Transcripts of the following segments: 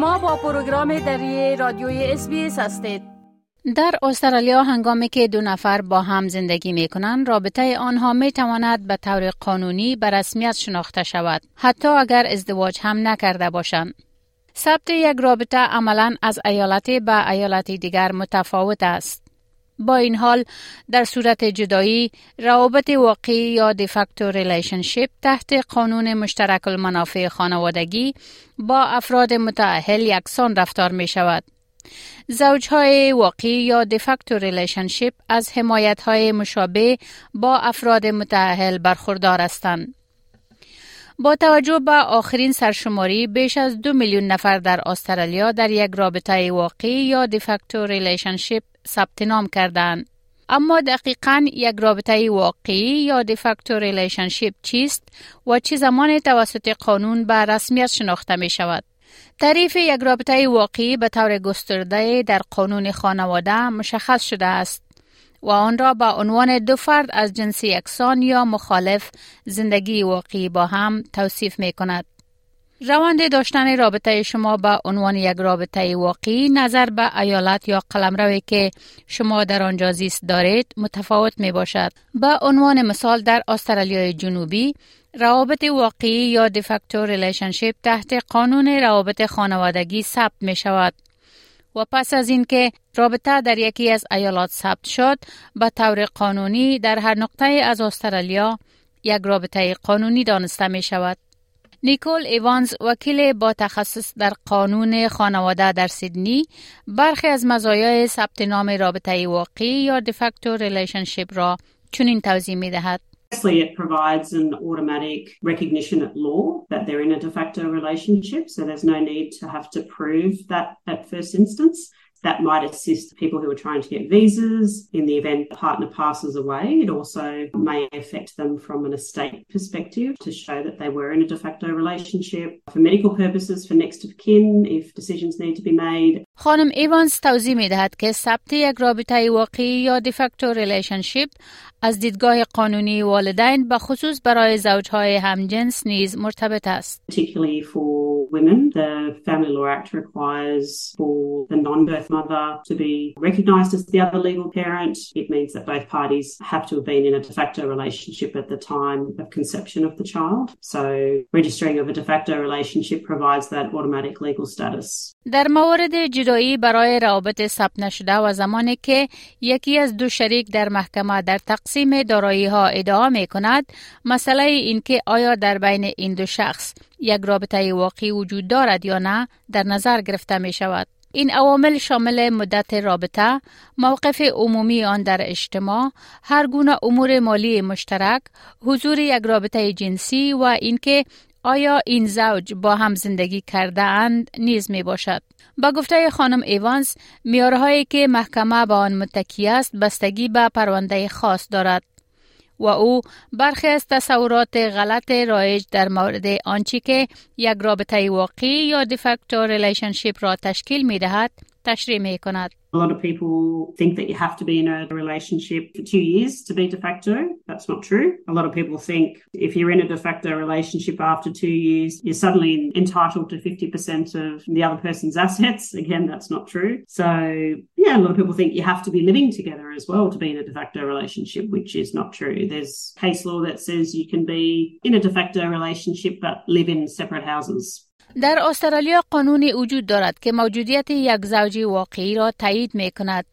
شما با پروگرام دری رادیوی SBS هستید. در استرالیا هنگامی که دو نفر با هم زندگی می کنند رابطه آنها می تواند به طور قانونی به رسمیت شناخته شود حتی اگر ازدواج هم نکرده باشند. ثبت یک رابطه عملا از ایالت به ایالت دیگر متفاوت است. با این حال در صورت جدایی روابط واقعی یا de facto relationship تحت قانون مشترک المنافع خانوادگی با افراد متأهل یکسان رفتار می شود. زوجهای واقعی یا de facto relationship از حمایت های مشابه با افراد متأهل برخوردار هستند. با توجه به آخرین سرشماری بیش از دو میلیون نفر در استرالیا در یک رابطه واقعی یا de facto relationship ثبت نام کردند. اما دقیقا یک رابطه واقعی یا de facto relationship چیست و چه زمان توسط قانون به رسمیت شناخته می شود؟ تعریف یک رابطه واقعی به طور گسترده در قانون خانواده مشخص شده است و آن را به عنوان دو فرد از جنس یکسان یا مخالف زندگی واقعی با هم توصیف می کند. روند داشتن رابطه شما به عنوان یک رابطه واقعی نظر به ایالت یا قلمروی که شما در آنجا زیست دارید متفاوت می باشد. به عنوان مثال در استرالیای جنوبی روابط واقعی یا de facto relationship تحت قانون روابط خانوادگی ثبت می شود. و پس از اینکه رابطه در یکی از ایالات ثبت شد به طور قانونی در هر نقطه از استرالیا یک رابطه قانونی دانسته می شود. نیکول ایوانز وکیل با تخصص در قانون خانواده در سیدنی برخی از مزایای ثبت نام رابطه واقعی یا de facto relationship را چنین توضیح می دهد. Firstly, it provides an automatic recognition at law that they're in a de facto relationship, so there's no need to have to prove that at first instance. That might assist people who are trying to get visas in the event the partner passes away. It also may affect them from an estate perspective to show that they were in a de facto relationship for medical purposes, for next of kin, if decisions need to be made. خانم ایوانز توضیح می دهد که ثبت یک رابطه واقعی یا دیفکتو ریلیشنشیپ از دیدگاه قانونی والدین به خصوص برای زوجهای همجنس نیز مرتبط است. Particularly for women, the Family Law Act requires for the non-birth mother to be recognised as the other legal parent. It means that both parties have to have been in a de facto relationship at the time of conception of the child. So registering of a de facto relationship provides that automatic legal status. در مورد جدایی برای روابط ثبت نشده و زمانی که یکی از دو شریک در محکمه در تقسیم دارایی ها ادعا می کند مسئله اینکه آیا در بین این دو شخص یک رابطه واقعی وجود دارد یا نه در نظر گرفته می شود. این عوامل شامل مدت رابطه، موقف عمومی آن در اجتماع، هر گونه امور مالی مشترک، حضور یک رابطه جنسی و اینکه آیا این زوج با هم زندگی کرده اند نیز می باشد. با گفته خانم ایوانز میارهایی که محکمه با آن متکی است بستگی به پرونده خاص دارد. و او برخی از تصورات غلط رایج در مورد آنچه که یک رابطه واقعی یا دیفکتو ریلیشنشیپ را تشکیل می دهد تشریح می کند. A lot of people think that you have to be in a relationship for two years to be de facto. That's not true. A lot of people think if you're in a de facto relationship after two years, you're suddenly entitled to 50% of the other person's assets. Again, that's not true. So, yeah, a lot of people think you have to be living together as well to be in a de facto relationship, which is not true. There's case law that says you can be in a de facto relationship but live in separate houses. در استرالیا قانونی وجود دارد که موجودیت یک زوج واقعی را تایید می کند.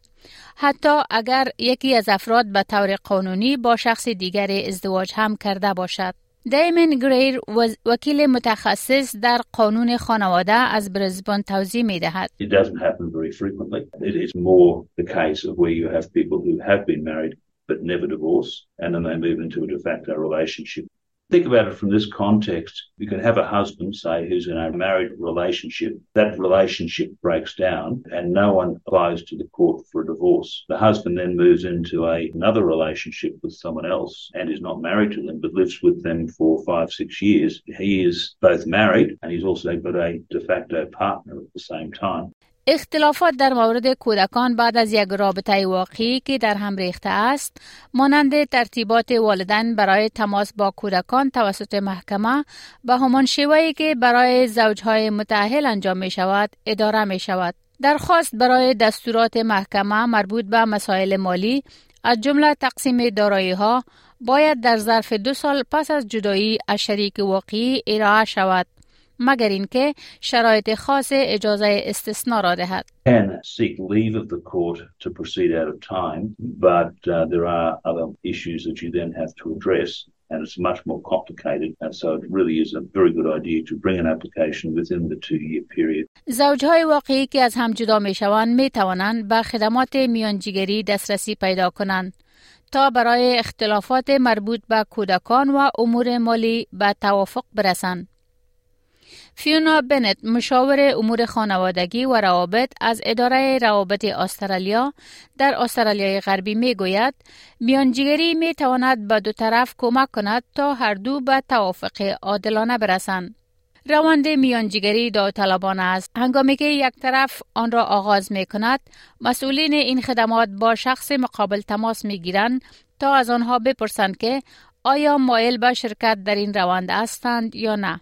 حتی اگر یکی از افراد به طور قانونی با شخص دیگر ازدواج هم کرده باشد. دیمن گریر وکیل متخصص در قانون خانواده از برزبان توضیح می دهد. It doesn't happen very frequently. It is more the case of where you have people who have been married but never divorce and then they move into a de facto relationship. Think about it from this context. You can have a husband, say, who's in a married relationship. That relationship breaks down and no one applies to the court for a divorce. The husband then moves into a, another relationship with someone else and is not married to them, but lives with them for five, six years. He is both married and he's also got a de facto partner at the same time. اختلافات در مورد کودکان بعد از یک رابطه واقعی که در هم ریخته است مانند ترتیبات والدین برای تماس با کودکان توسط محکمه به همان شیوهی که برای زوجهای متأهل انجام می شود اداره می شود درخواست برای دستورات محکمه مربوط به مسائل مالی از جمله تقسیم دارایی ها باید در ظرف دو سال پس از جدایی از شریک واقعی ارائه شود. مگر اینکه شرایط خاص اجازه استثنا را دهد. Can seek leave of the court to proceed out of time, but uh, there are other issues that you then have to address. and it's much more complicated. And so it really is a very good idea to bring an application within the two-year period. زوجهای واقعی که از هم جدا می شوند می توانند به خدمات میانجیگری دسترسی پیدا کنند تا برای اختلافات مربوط به کودکان و امور مالی به توافق برسند. فیونا بنت مشاور امور خانوادگی و روابط از اداره روابط استرالیا در استرالیای غربی می گوید میانجیگری می تواند به دو طرف کمک کند تا هر دو به توافق عادلانه برسند. روند میانجیگری داوطلبانه است هنگامی که یک طرف آن را آغاز می کند مسئولین این خدمات با شخص مقابل تماس می گیرند تا از آنها بپرسند که آیا مایل به شرکت در این روند هستند یا نه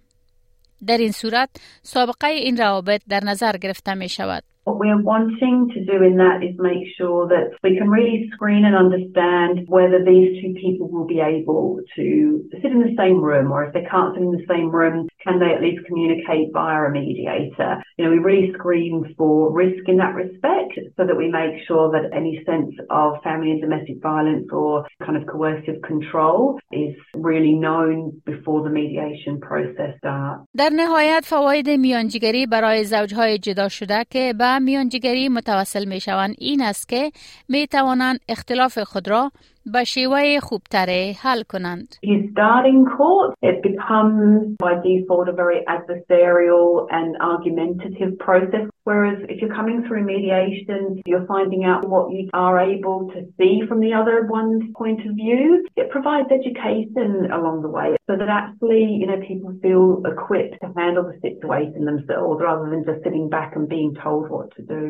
در این صورت سابقه این روابط در نظر گرفته می شود. What we're wanting to do in that is make sure that we can really screen and understand whether these two people will be able to sit in the same room or if they can't sit in the same room, can they at least communicate via a mediator? You know, we really screen for risk in that respect so that we make sure that any sense of family and domestic violence or kind of coercive control is really known before the mediation process starts. در نهایت فواید میانجیگری برای زوجهای جدا شده که میانجیگری متوسل می این است که می توانند اختلاف خود را به شیوه خوبتره حل کنند. You start in court, it becomes by default a very adversarial and argumentative process. Whereas if you're coming through mediation, you're finding out what you are able to see from the other one's point of view. It provides education along the way so that actually, you know, people feel equipped to handle the situation themselves rather than just sitting back and being told what to do.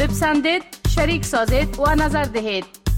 بپسندید، شریک سازید و نظر دهید.